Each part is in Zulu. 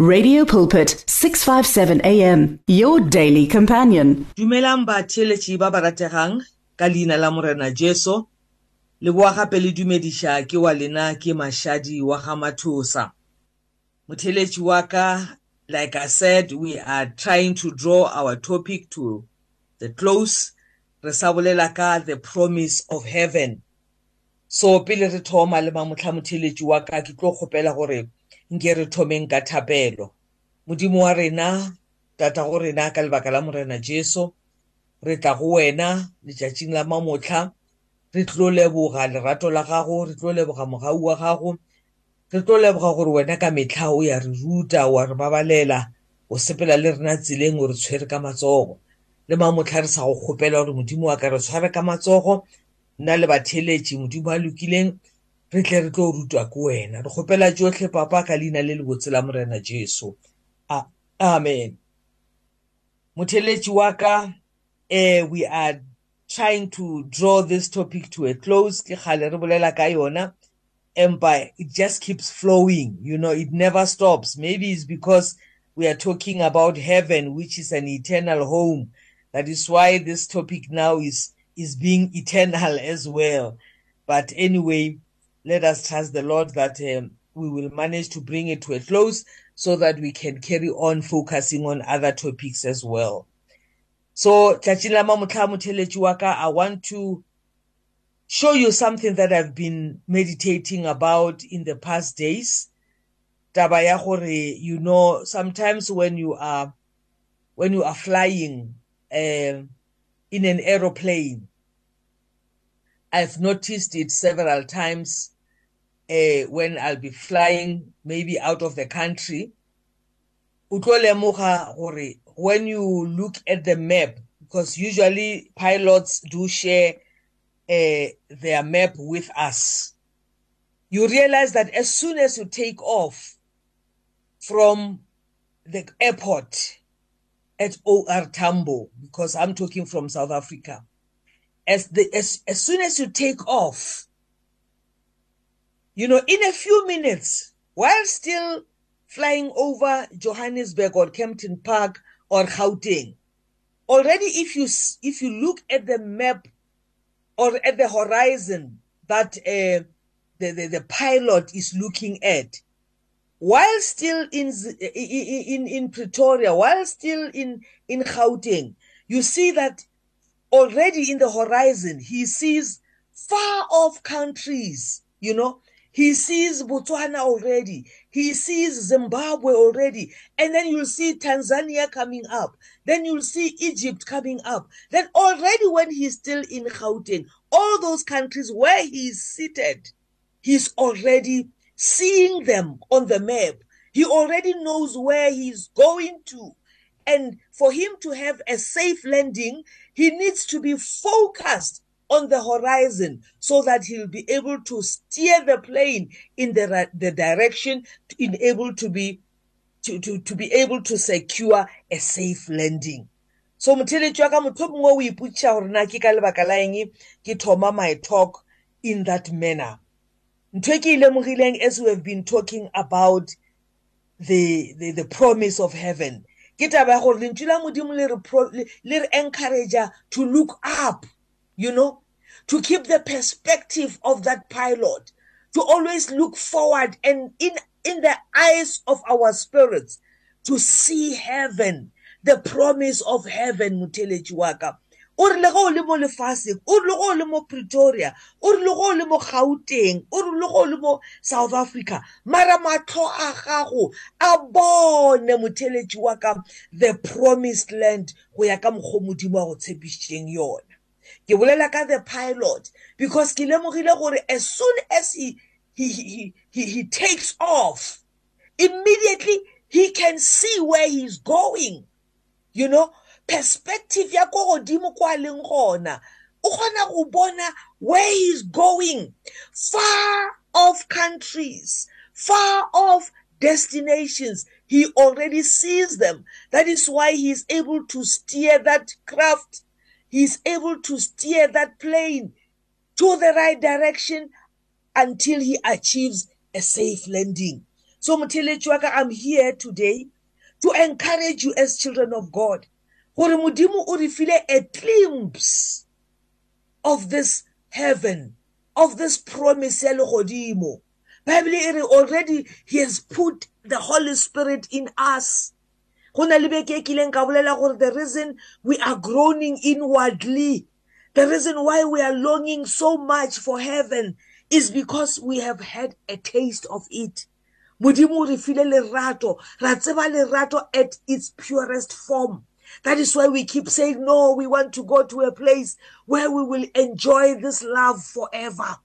Radio Pulpit 657 AM your daily companion. Dumelang ba ba rategang ka leina la morena Jesu le boa gape le dumediša ke wa lena ke mašadi wa ga mathosa. Motheletši wa ka like I said we are trying to draw our topic to the close. Re sa bolela ka the promise of heaven. So pele re thoma le mamotlha motheletši wa ka ke tlo kgopela gore nke re thomeng ka thapelo modimo wa rena tata go rena ka lebaka la morena jesu re tla go wena letšatšing la mamotlha re tlo leboga lerato la gago re tlo leboga mogau wa gago re tlo leboga gore wena ka metlha o ya re ruta wa re babalela o sepela le rena tseleng o re tshwere ka matsogo. Le mamotlha re sa go kgopela gore modimo wa ka re tshware ka matsogo nna le batheletši modimo a lokileng re tle re tlo rutwa ke wena. Re kgopela tsotlhe papa ka leina le le botse la morena jesu. Amen. Motheletši wa ka eh, we are trying to draw this topic to a close. Ke kgale re bolela ka yona empa it just keeps flowing you know it never stops. Maybe it's because we are talking about heaven which is an eternal home. That is why this topic now is is being eternal as well. But anyway let us trust the Lord that um, we will manage to bring it to a close so that we can carry on focusing on other topics as well. So, tšatši la mamotlha motheletši wa ka, I want to show you something that I've been meditating about in the past days. Taba ya gore, you know, sometimes when you are when you are flying um in an aeroplane, I've noticed it several times uh, when I'll be flying maybe out of the country. o tlo lemoga gore when you look at the map, because usually pilots do share uh, their map with us, you realize that as soon as you take off from the airport at OR Tambo, because I'm talking from South Africa, as the as, as soon as you take off, you know, in a few minutes, while still flying over Johannesburg or Kempton Park or Gauteng, already if you if you look at the map or at the horizon that uh, the, the the pilot is looking at, while still in in in Pretoria, while still in in Gauteng, you see that already in the horizon he sees far off countries you know he sees botswana already. He sees zimbabwe already. And then you'll see tanzania coming up. Then you'll see egypt coming up. Then already when he's still in gauteng all those countries where he's seated he's already seeing them on the map. He already knows where he's going to. And for him to have a safe landing, he needs to be focused on the horizon so that he'll be able to steer the plane in the, ra- the direction in able to be to, to, to be able to secure a safe landing. So motheletši wa ka motho mongwe o ipotša gore na ke ka lebaka la eng ke thoma my talk in that manner. Ntho e ke e lemogileng as we have been talking about the, the, the promise of heaven ke taba ya gore lentšu la modimo le re encouragea to look up you know to keep the perspective of that pilot to always look forward and in in the eyes of our spirits to see heaven the promise of heaven motheletši wa ka o rile ge o le mo lefaseng o rile ge o le mo pretoria o rile ge o le mo gauteng o rile ge o le mo south africa mara matlho a gago a bone motheletši wa ka the promised land go ya ka mokgwa o modimo a go tshepišitšeng yona. Ke bolela ka the pilot because ke lemogile gore as soon as he, he, he, he, he takes off immediately he can see where he's going. You know perspective ya ko godimo kwa leng gona o kgona go bona where he's going. Far off countries far off destinations he already sees them. That is why he's able to steer that craft he's able to steer that plane to the right direction until he achieves a safe landing. So motheletši wa ka i'm here today to encourage you as children of god gore modimo o re file a glimpse of this heaven of this promise ya legodimo bible e re already he has put the holy spirit in us. Go na le beke e kileng ka bolela gore the reason we are groaning inwardly the reason why we are longing so much for heaven is because we have had a taste of it. Modimo re file lerato ra tseba lerato at its purest form. That is why we keep saying no we want to go to a place where we will enjoy this love forever.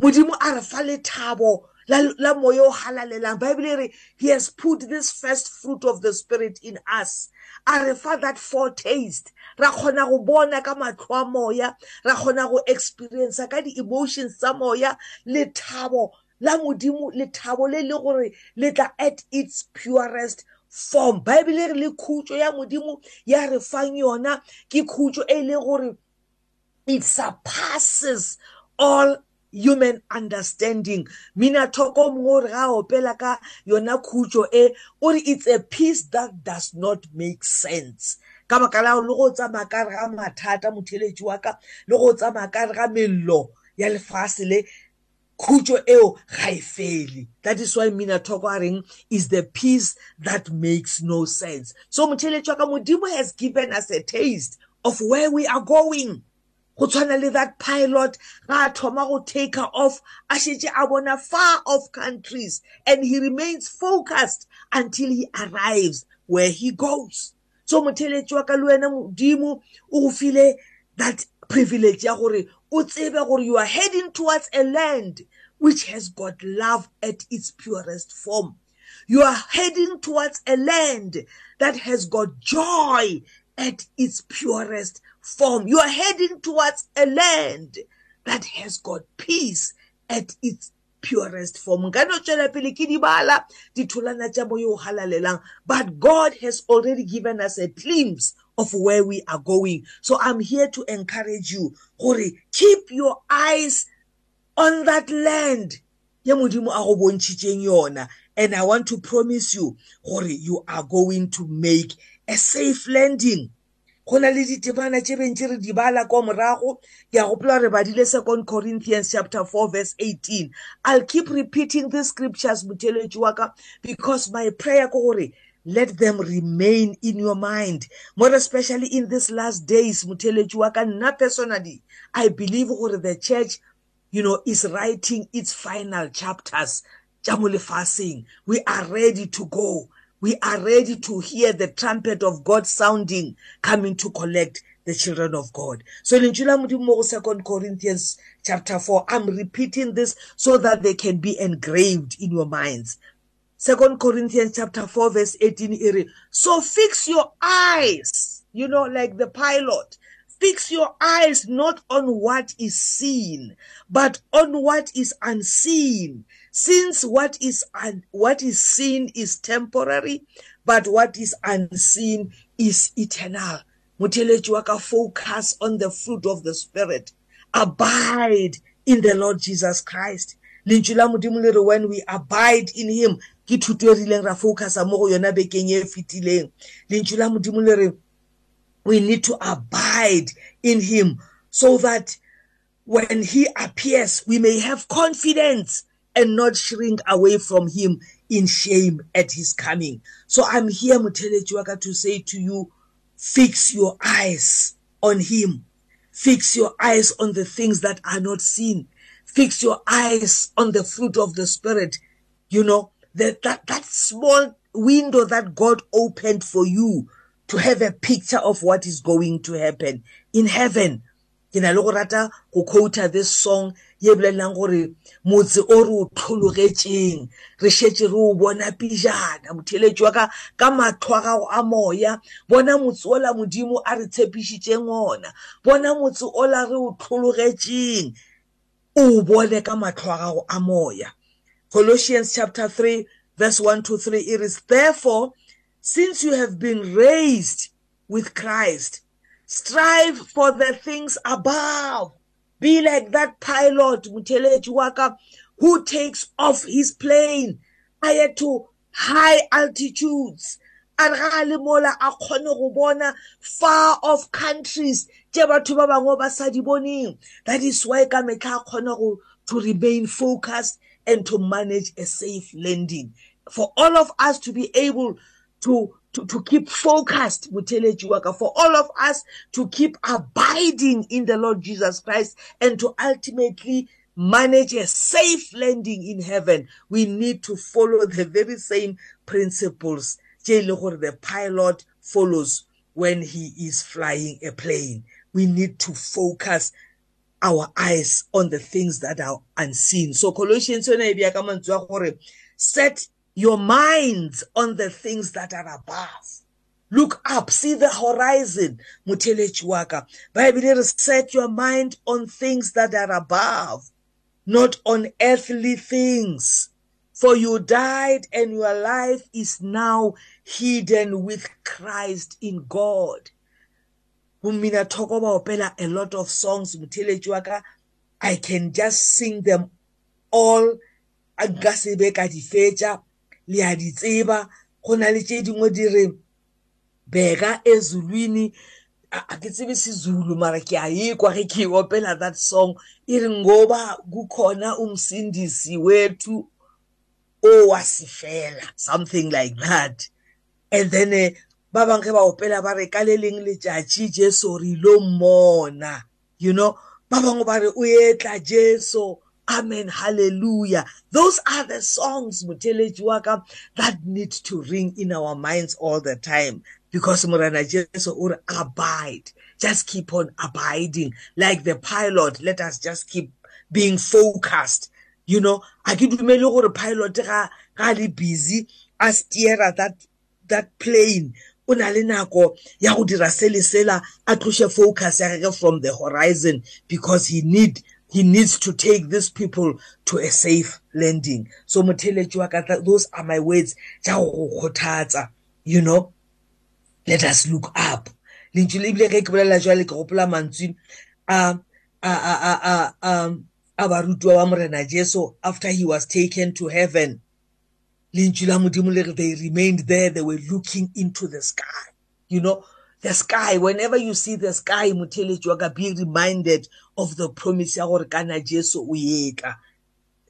Modimo a re fa lethabo la moya o halalelang bible re he has put this first fruit of the spirit in us. A re fa that foretaste. Ra kgona go bona ka matlho a moya ra kgona go experience ka di-emotions tsa moya. Lethabo la modimo lethabo le le gore le tla at its purest form. Bible re le khutso ya modimo ya re fang yona ke khutso e le gore it surpasses all human understanding. Mina thoko mongwe re ga opela ka yona khutso e o re it's a peace that does not make sense. Ka baka la le go tsamaya ka re ga mathata motheletši wa ka le go tsamaya ka re ga mello ya lefase le khutso eo ga e fele. That is why mina thoko a reng is the peace that makes no sense. So motheletši wa ka modimo has given us a taste of where we are going. Go tshwana le that pilot ga a thoma go take her off a šetše a bona far off countries and he remains focused until he arrives where he goes. So motheletši wa ka le wena modimo o go file that privilege ya gore o tsebe gore you are heading towards a land which has got love at its purest form. You are heading towards a land that has got joy at its purest form. You are heading towards a land that has got peace at its purest form. Nka no tswela pele ke di bala ditholwana tša moyo o halalelang. But god has already given us a glimpse of where we are going. So i'm here to encourage you gore keep your eyes on that land ye modimo a go bontšhitšeng yona. And i want to promise you gore you are going to make a safe landing. Go na le ditebana tše bentši re di bala kwa morago. Ke a gopola re badile second corinthians chapter 4 verse 18 i'll keep repeating these scriptures motheletši wa ka because my prayer ko gore let them remain in your mind. More especially in these last days motheletši wa ka nna personally i believe gore the church you know is writing its final chapters. Tša mo lefaseng. We are ready to go. We are ready to hear the trumpet of God sounding, coming to collect the children of God. So in Second Corinthians chapter 4, I'm repeating this so that they can be engraved in your minds. Second Corinthians chapter 4, verse 18. So fix your eyes, you know, like the pilot. Fix your eyes not on what is seen, but on what is unseen since what is un, what is seen is temporary but what is unseen is eternal. Motheletši wa ka focus on the fruit of the spirit. Abide in the lord jesus christ. Lentšu la modimo le re when we abide in him ke thuto e rileng ra focusa mo go yona bekeng e fetileng. Lentšu la modimo le re we need to abide in him so that when he appears we may have confidence. And not shrink away from him in shame at his coming. So I'm here, Mutelechuaka, to say to you, fix your eyes on him. Fix your eyes on the things that are not seen. Fix your eyes on the fruit of the spirit. You know, that, that, that small window that God opened for you to have a picture of what is going to happen in heaven. Ke na le go rata go quote this song ye bolelelang gore motse o re o tlhologetšeng re šetše re o bona pijana motheletši wa ka ka matlho a gago a moya bona motse ola modimo a re tshepišitšeng ona bona motse ola re o tlhologetšeng o bone ka matlho a gago a moya. Colossians chapter 3 verse 1 to 3 it is therefore since you have been raised with christ strive for the things above Be like that pilot, Mutelechi Waka, who takes off his plane a ye to high altitudes. A re ga a le mola a kgone go bona far off countries. Tše batho ba bangwe ba sa di boneng that is why ka metlha a kgone go to remain focused and to manage a safe landing. For all of us to be able to to, to keep focused for all of us to keep abiding in the lord jesus christ and to ultimately manage a safe landing in heaven. We need to follow the very same principles. The pilot follows when he is flying a plane. We need to focus our eyes on the things that are unseen. So colossians set your minds on the things that are above. Look up see the horizon motheletši wa ka bible set your mind on things that are above not on earthly things. For you died and your life is now hidden with christ in god. Thoko ba opela a lot of songs motheletši wa ka i can just sing them all. Nka sebe ka di fetša le a di tseba go na le tše dingwe di re bheka ezulwini. A ke tsebe sizulu mara ke a yikwa ge ke opela that song. E re ngoba kukhona umsindisi wethu owasifela something like that. And then uh, ba bangwe ba opela ba re ka le leng letšatši jesu re ilo mmona you know? Ba bangwe ba re o etla jesu. Amen. Hallelujah. Those are the songs, Mutelejiwaka, that need to ring in our minds all the time. Because Murana Jesu or abide. Just keep on abiding. Like the pilot, let us just keep being focused. You know, I ke dumele gore pilot ga ga le busy a steer that that plane o na le nako ya go dira se le sela a tloshe focus ya from the horizon because he need he needs to take these people to a safe landing. So motheletši wa ka those are my words. Tša go kgothatsa you know? Let us look up. Lentšu le ebile ge ke bolela jale ke gopola mantswe a a a a um a barutiwa ba morena jesu after he was taken to heaven. Lentšu la modimo le they remained there they were looking into the sky you know? The sky whenever you see the sky motheletši wa ka be reminded of the promise ya gore kana jesu o etla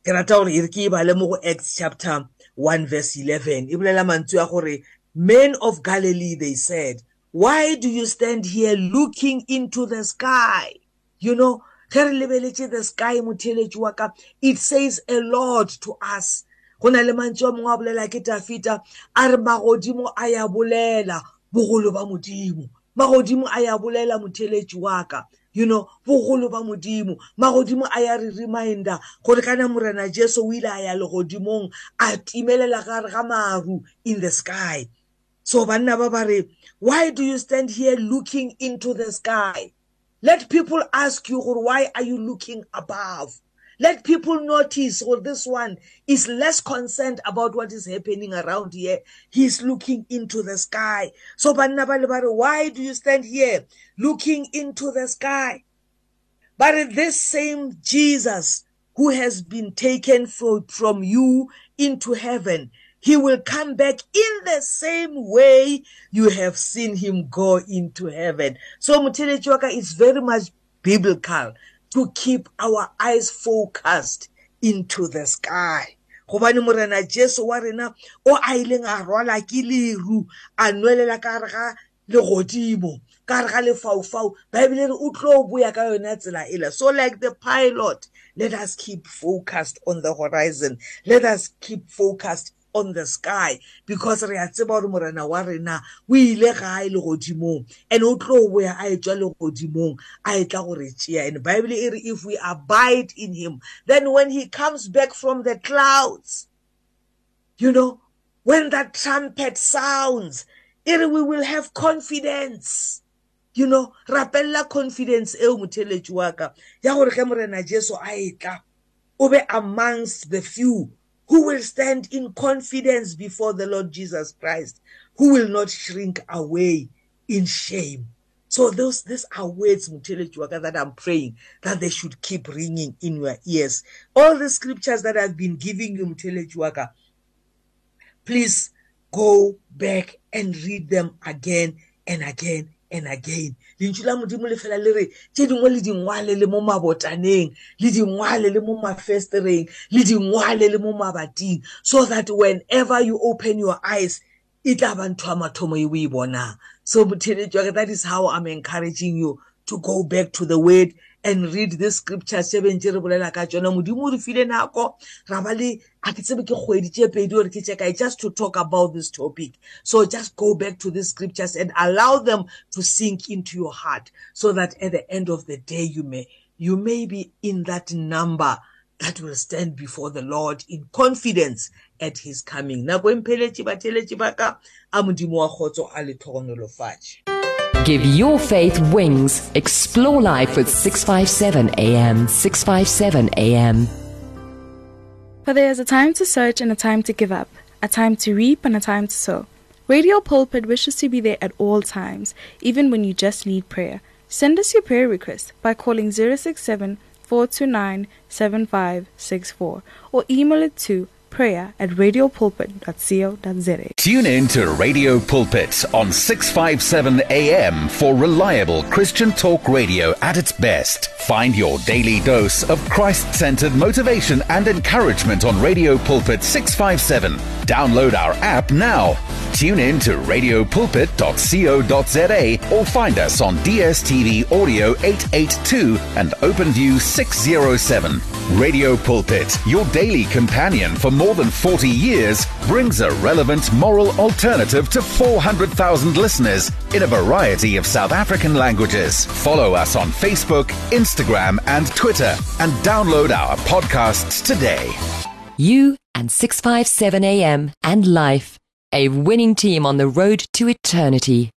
ke rata gore e re ke e bale mo go acts chapter 1 verse 11 e bolela mantswe ya gore men of galilee they said why do you stand here looking into the sky? You know ge re lebeletše the sky motheletši wa ka it says a lot to us. Go na le mantši wa mongwe a bolela ke tafita a re magodimo a ya bolela. Bogolo ba modimo. Magodimo a ya bolela motheletši wa ka. You know bogolo ba modimo. Magodimo a ya re reminder gore kana morena jesu o ile a ya legodimong a timelela gare ga maru in the sky. So banna ba ba re why do you stand here looking into the sky? Let people ask you gore why are you looking above? Let people notice, or this one is less concerned about what is happening around here. He's looking into the sky. So, why do you stand here looking into the sky? But this same Jesus who has been taken from, from you into heaven, he will come back in the same way you have seen him go into heaven. So Mutele Chwaka is very much biblical to keep our eyes focused into the sky. Gobane morena jesu wa rena o a ileng a rwala ke leru a nwelela ka gare ga legodimo ka gare ga lefaufau. Baebile re o tlo boya ka yona tsela ela so like the pilot let us keep focused on the horizon. Let us keep focused on the sky. Because re a tseba gore morena wa rena o ile gae legodimong. And o tlo boya a etswa legodimong a e tla gore tšea and bible e re if we abide in him then when he comes back from the clouds you know when that trumpet sounds e re we will have confidence. You know rapella confidence eo motheletši wa ka ya gore ge morena jesu a etla o be amongst the few who will stand in confidence before the Lord Jesus Christ, who will not shrink away in shame. So those these are words Mutelejuaka that I'm praying that they should keep ringing in your ears. All the scriptures that I've been giving you Mutelejuaka, please go back and read them again and again and again lentšu la modimo le fela le re tše dingwe le dingwale le mo mabotaneng le dingwale le mo mafestereng le dingwale le mo mabating so that whenever you open your eyes e tla ba ntho ya mathomo e o e bonang. So motheletšwa that is how i'm encouraging you to go back to the word and read the scriptures tse bentse re bolela ka tsona. Modimo o re file nako ra ba le a ke tsebe ke kgwedi tše pedi gore ke checkae just to talk about this topic. So just go back to the scriptures and allow them to sink into your heart so that at the end of the day you may you may be in that number that will stand before the lord in confidence at his coming. Nako empheletše batheletše ba ka a modimo wa kgotso a le tlhogonolofatše Give your faith wings. Explore life with 657 AM. 657 AM. For there is a time to search and a time to give up, a time to reap and a time to sow. Radio Pulpit wishes to be there at all times, even when you just need prayer. Send us your prayer request by calling 067 429 7564 or email it to prayer at radiopulpit.co.za. Tune in to Radio Pulpit on 657 AM for reliable Christian talk radio at its best. Find your daily dose of Christ centered motivation and encouragement on Radio Pulpit 657. Download our app now. Tune in to radiopulpit.co.za or find us on DSTV Audio 882 and OpenView 607. Radio Pulpit, your daily companion for more than 40 years, brings a relevant moral alternative to 400,000 listeners in a variety of South African languages. Follow us on Facebook, Instagram, and Twitter, and download our podcasts today. You and 657 AM and life. A winning team on the road to eternity.